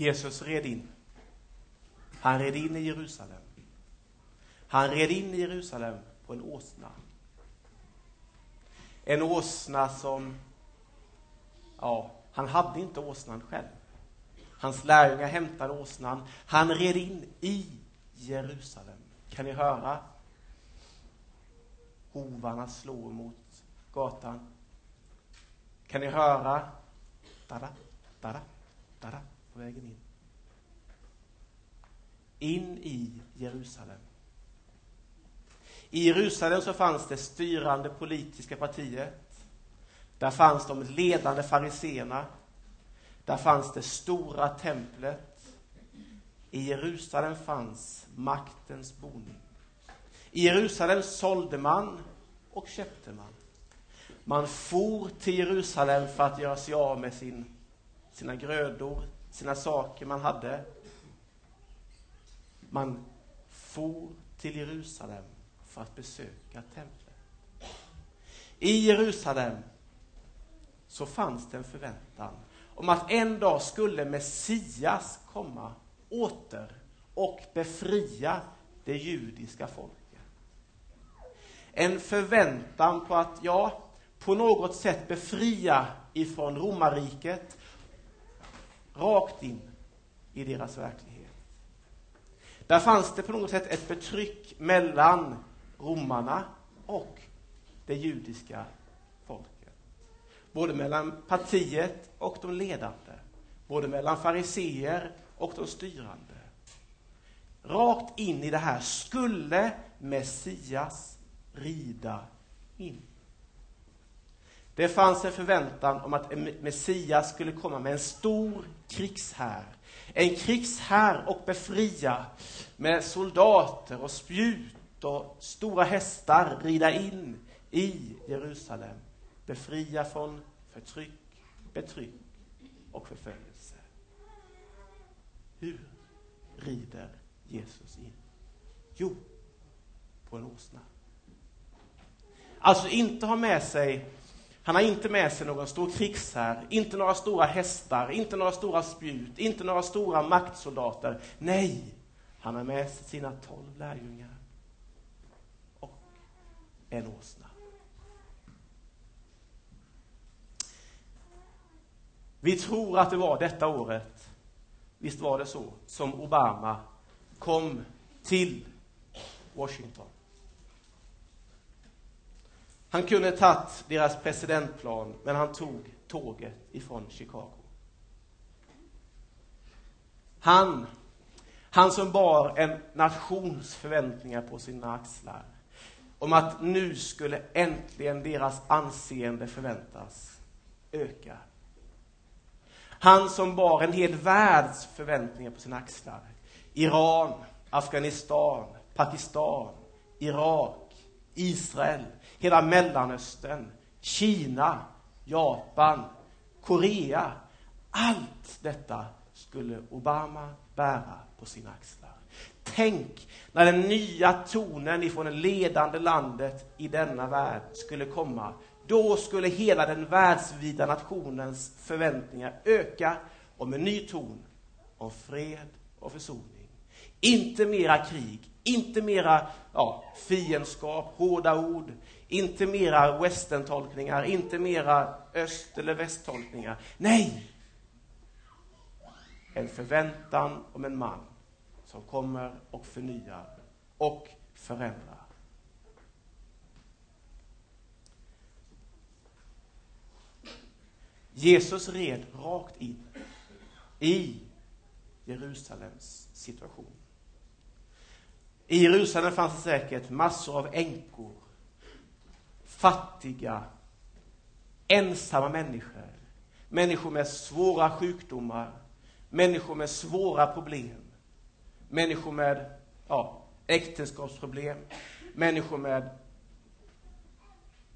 Jesus red in. Han red in i Jerusalem. Han red in i Jerusalem på en åsna. En åsna som, ja, han hade inte åsnan själv. Hans lärjungar hämtade åsnan. Han red in i Jerusalem. Kan ni höra hovarna slå mot gatan? Kan ni höra da-da, da-da, da-da på vägen in? In i Jerusalem. I Jerusalem så fanns det styrande politiska partiet. Där fanns de ledande fariseerna. Där fanns det stora templet. I Jerusalem fanns maktens boning. I Jerusalem sålde man och köpte man. Man for till Jerusalem för att göra sig av med sin, sina grödor, sina saker man hade. Man for till Jerusalem för att besöka templet. I Jerusalem så fanns det en förväntan om att en dag skulle Messias komma åter och befria det judiska folket. En förväntan på att, ja, på något sätt befria ifrån romarriket rakt in i deras verklighet. Där fanns det på något sätt ett betryck mellan romarna och det judiska folket. Både mellan partiet och de ledande. Både mellan fariseer och de styrande. Rakt in i det här skulle Messias rida in. Det fanns en förväntan om att Messias skulle komma med en stor krigshär. En krigshär och befria med soldater och spjut och stora hästar rida in i Jerusalem. Befria från förtryck, betryck och förföljelse. Hur rider Jesus in? Jo, på en åsna. Alltså inte ha med sig han har inte med sig någon stor krigshär, inte några stora hästar, inte några stora spjut, inte några stora maktsoldater. Nej, han har med sig sina tolv lärjungar och en åsna. Vi tror att det var detta året, visst var det så, som Obama kom till Washington. Han kunde tagit deras presidentplan, men han tog tåget ifrån Chicago. Han, han som bar en nations förväntningar på sina axlar, om att nu skulle äntligen deras anseende förväntas öka. Han som bar en hel världs förväntningar på sina axlar. Iran, Afghanistan, Pakistan, Irak, Israel, hela Mellanöstern, Kina, Japan, Korea. Allt detta skulle Obama bära på sina axlar. Tänk när den nya tonen ifrån det ledande landet i denna värld skulle komma. Då skulle hela den världsvida nationens förväntningar öka om en ny ton, om fred och försoning. Inte mera krig, inte mera ja, fiendskap, hårda ord, inte mera western-tolkningar, inte mera öst eller västtolkningar. Nej! En förväntan om en man som kommer och förnyar och förändrar. Jesus red rakt in i Jerusalems situation. I Jerusalem fanns det säkert massor av änkor fattiga, ensamma människor. Människor med svåra sjukdomar, människor med svåra problem. Människor med ja, äktenskapsproblem, människor med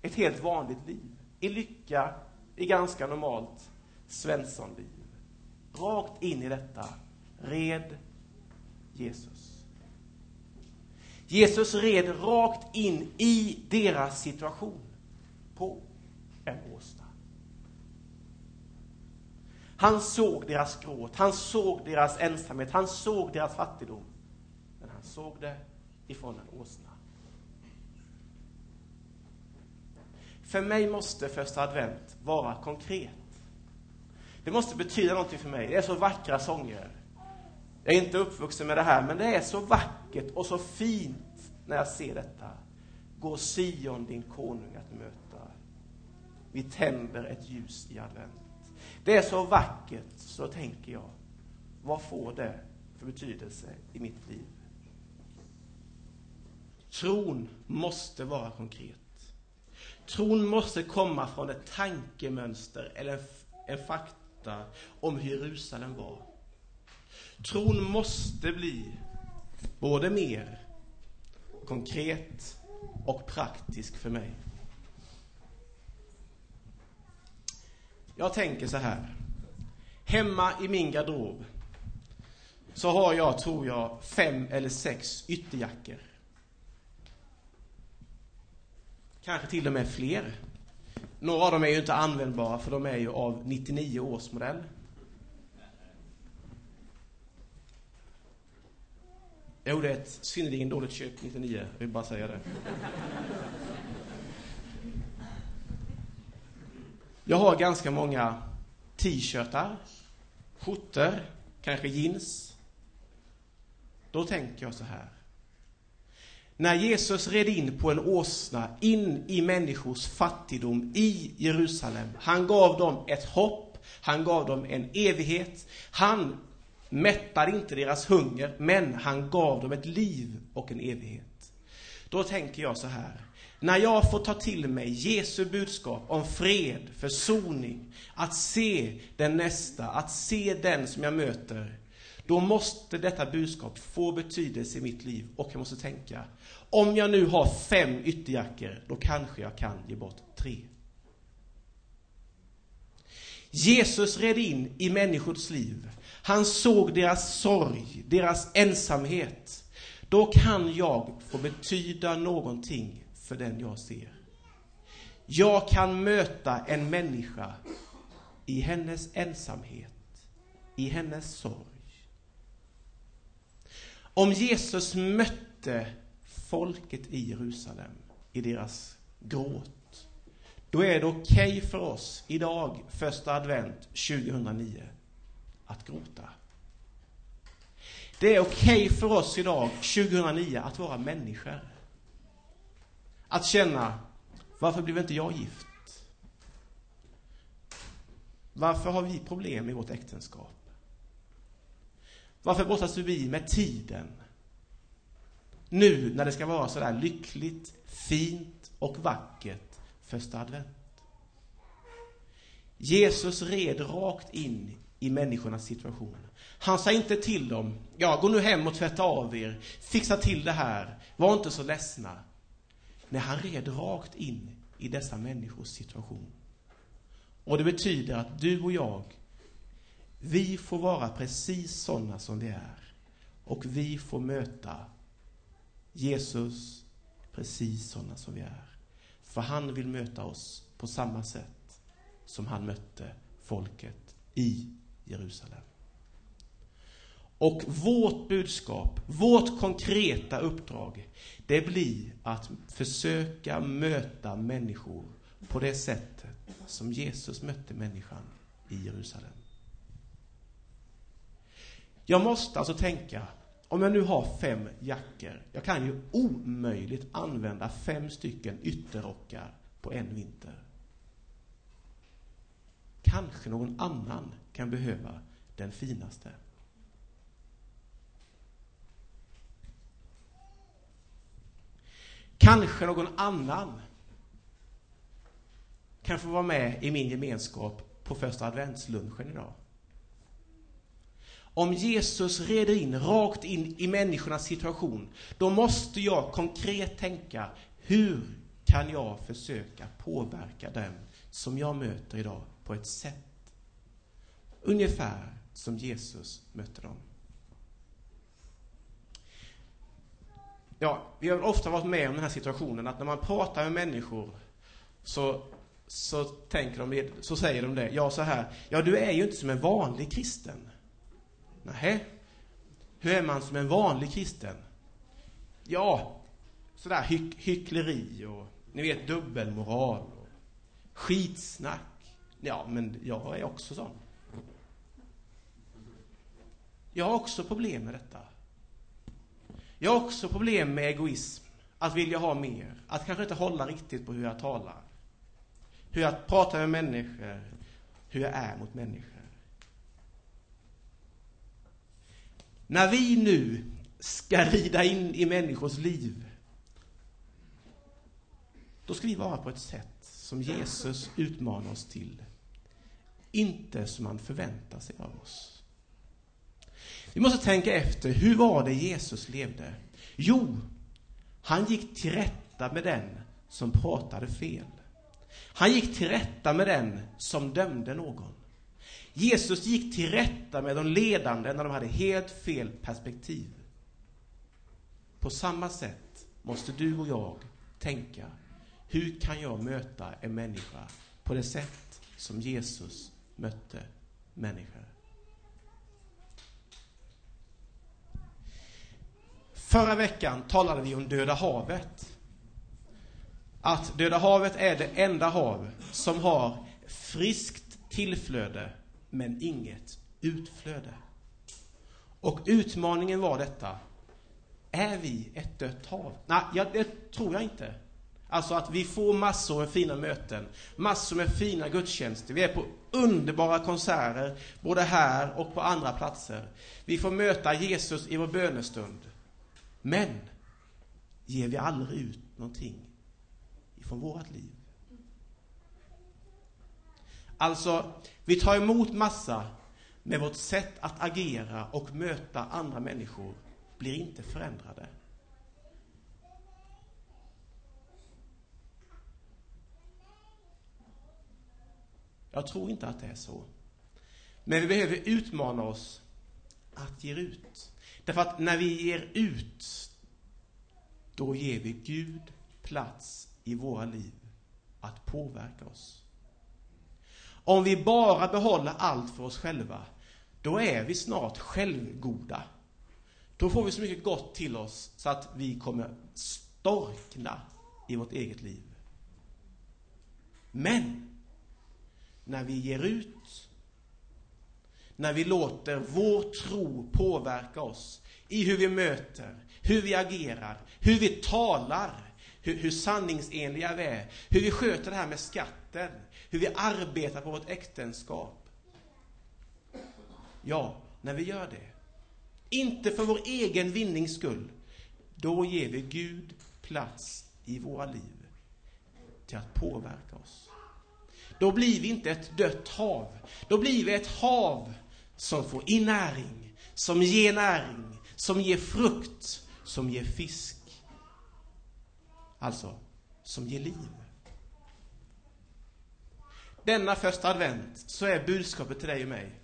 ett helt vanligt liv. I lycka, i ganska normalt svenssonliv. Rakt in i detta red Jesus. Jesus red rakt in i deras situation på en åsna. Han såg deras gråt, han såg deras ensamhet, han såg deras fattigdom. Men han såg det ifrån en åsna. För mig måste första advent vara konkret. Det måste betyda någonting för mig. Det är så vackra sånger. Jag är inte uppvuxen med det här, men det är så vackert och så fint när jag ser detta. Gå Sion, din konung, att möta. Vi tänder ett ljus i advent. Det är så vackert, så tänker jag, vad får det för betydelse i mitt liv? Tron måste vara konkret. Tron måste komma från ett tankemönster eller en fakta om hur Jerusalem var. Tron måste bli både mer konkret och praktisk för mig. Jag tänker så här. Hemma i min garderob så har jag, tror jag, fem eller sex ytterjackor. Kanske till och med fler. Några av dem är ju inte användbara för de är ju av 99 års modell. Jag gjorde ett synnerligen dåligt köp 99, jag vill bara säga det. Jag har ganska många t-shirtar, skjortor, kanske jeans. Då tänker jag så här. När Jesus red in på en åsna, in i människors fattigdom i Jerusalem. Han gav dem ett hopp, han gav dem en evighet. Han mättade inte deras hunger, men han gav dem ett liv och en evighet. Då tänker jag så här. När jag får ta till mig Jesu budskap om fred, försoning, att se den nästa, att se den som jag möter, då måste detta budskap få betydelse i mitt liv och jag måste tänka, om jag nu har fem ytterjackor, då kanske jag kan ge bort tre. Jesus red in i människors liv. Han såg deras sorg, deras ensamhet. Då kan jag få betyda någonting för den jag ser. Jag kan möta en människa i hennes ensamhet, i hennes sorg. Om Jesus mötte folket i Jerusalem i deras gråt, då är det okej okay för oss idag, första advent 2009, att gråta. Det är okej okay för oss idag, 2009, att vara människor. Att känna, varför blev inte jag gift? Varför har vi problem i vårt äktenskap? Varför brottas vi med tiden? Nu när det ska vara så där lyckligt, fint och vackert första advent. Jesus red rakt in i människornas situation. Han sa inte till dem, ja, gå nu hem och tvätta av er, fixa till det här, var inte så ledsna. Nej, han red rakt in i dessa människors situation. Och det betyder att du och jag, vi får vara precis sådana som vi är. Och vi får möta Jesus precis sådana som vi är. För han vill möta oss på samma sätt som han mötte folket i Jerusalem. Och vårt budskap, vårt konkreta uppdrag, det blir att försöka möta människor på det sättet som Jesus mötte människan i Jerusalem. Jag måste alltså tänka, om jag nu har fem jackor, jag kan ju omöjligt använda fem stycken ytterrockar på en vinter. Kanske någon annan kan behöva den finaste. Kanske någon annan kan få vara med i min gemenskap på första adventslunchen idag. Om Jesus reder in rakt in i människornas situation, då måste jag konkret tänka, hur kan jag försöka påverka dem som jag möter idag på ett sätt ungefär som Jesus mötte dem? Ja, vi har ofta varit med om den här situationen att när man pratar med människor så så tänker de, så säger de det, ja så här, ja du är ju inte som en vanlig kristen. Nej. Hur är man som en vanlig kristen? Ja, sådär hyck, hyckleri och ni vet dubbelmoral och skitsnack. Ja, men jag är också sån. Jag har också problem med detta. Jag har också problem med egoism, att vilja ha mer, att kanske inte hålla riktigt på hur jag talar, hur jag pratar med människor, hur jag är mot människor. När vi nu ska rida in i människors liv, då ska vi vara på ett sätt som Jesus utmanar oss till. Inte som man förväntar sig av oss. Vi måste tänka efter, hur var det Jesus levde? Jo, han gick till rätta med den som pratade fel. Han gick till rätta med den som dömde någon. Jesus gick till rätta med de ledande när de hade helt fel perspektiv. På samma sätt måste du och jag tänka. Hur kan jag möta en människa på det sätt som Jesus mötte människor? Förra veckan talade vi om Döda havet. Att Döda havet är det enda hav som har friskt tillflöde men inget utflöde. Och utmaningen var detta. Är vi ett dött hav? Nej, jag, det tror jag inte. Alltså att vi får massor med fina möten, massor med fina gudstjänster. Vi är på underbara konserter, både här och på andra platser. Vi får möta Jesus i vår bönestund. Men ger vi aldrig ut någonting ifrån vårt liv? Alltså, vi tar emot massa, men vårt sätt att agera och möta andra människor blir inte förändrade. Jag tror inte att det är så. Men vi behöver utmana oss att ge ut. Därför att när vi ger ut, då ger vi Gud plats i våra liv att påverka oss. Om vi bara behåller allt för oss själva, då är vi snart självgoda. Då får vi så mycket gott till oss så att vi kommer storkna i vårt eget liv. Men, när vi ger ut, när vi låter vår tro påverka oss i hur vi möter, hur vi agerar, hur vi talar, hur, hur sanningsenliga vi är, hur vi sköter det här med skatten, hur vi arbetar på vårt äktenskap. Ja, när vi gör det, inte för vår egen vinnings skull, då ger vi Gud plats i våra liv till att påverka oss. Då blir vi inte ett dött hav. Då blir vi ett hav som får in näring, som ger näring, som ger frukt, som ger fisk. Alltså, som ger liv. Denna första advent så är budskapet till dig och mig.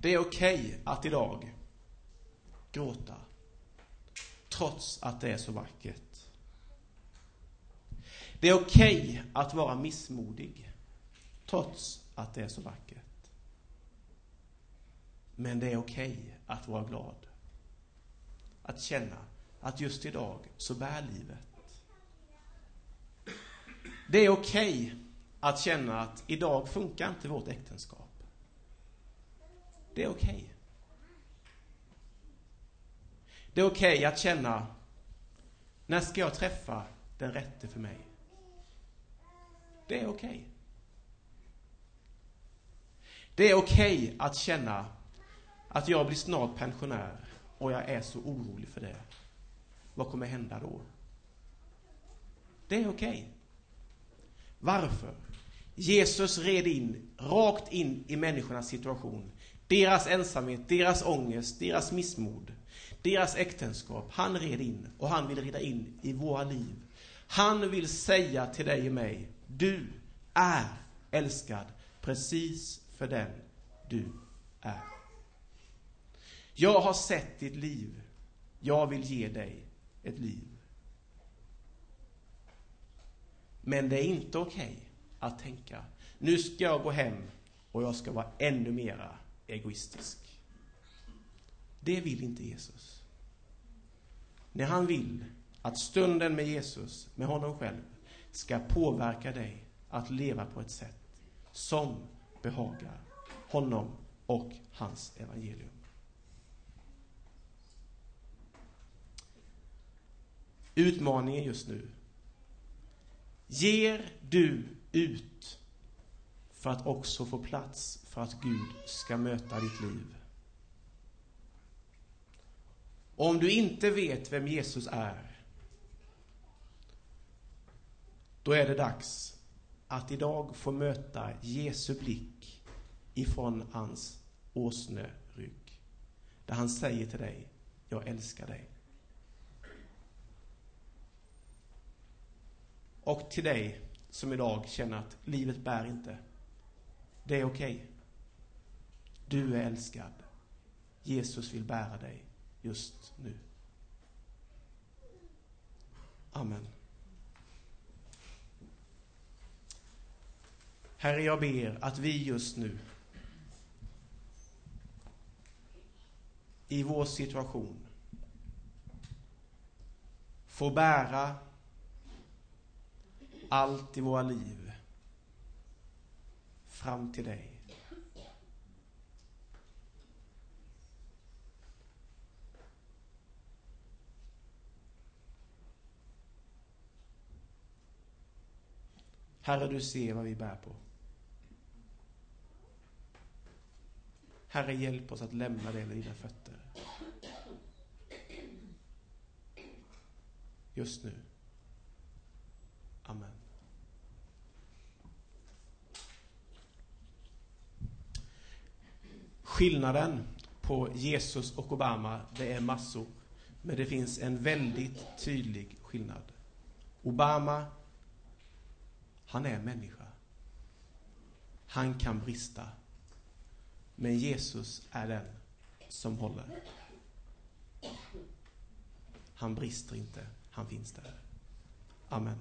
Det är okej okay att idag gråta, trots att det är så vackert. Det är okej okay att vara missmodig, trots att det är så vackert. Men det är okej okay att vara glad. Att känna att just idag så bär livet. Det är okej okay att känna att idag funkar inte vårt äktenskap. Det är okej. Okay. Det är okej okay att känna, när ska jag träffa den rätte för mig? Det är okej. Okay. Det är okej att känna att jag blir snart pensionär och jag är så orolig för det. Vad kommer hända då? Det är okej. Okay. Varför? Jesus red in, rakt in i människornas situation. Deras ensamhet, deras ångest, deras missmod, deras äktenskap. Han red in och han vill rida in i våra liv. Han vill säga till dig och mig, du är älskad precis för den du är. Jag har sett ditt liv. Jag vill ge dig ett liv. Men det är inte okej okay att tänka, nu ska jag gå hem och jag ska vara ännu mera egoistisk. Det vill inte Jesus. När han vill att stunden med Jesus, med honom själv, ska påverka dig att leva på ett sätt som behagar honom och hans evangelium. Utmaningen just nu. Ger du ut för att också få plats för att Gud ska möta ditt liv? Om du inte vet vem Jesus är, då är det dags att idag få möta Jesu blick ifrån hans åsnerygg. Där han säger till dig, jag älskar dig. Och till dig som idag känner att livet bär inte. Det är okej. Okay. Du är älskad. Jesus vill bära dig just nu. Amen. Herre, jag ber att vi just nu i vår situation får bära allt i våra liv fram till dig. Herre, du ser vad vi bär på. Herre, hjälp oss att lämna det vid dina fötter. Just nu. Amen. Skillnaden på Jesus och Obama, det är massor. Men det finns en väldigt tydlig skillnad. Obama, han är människa. Han kan brista. Men Jesus är den som håller. Han brister inte, han finns där. Amen.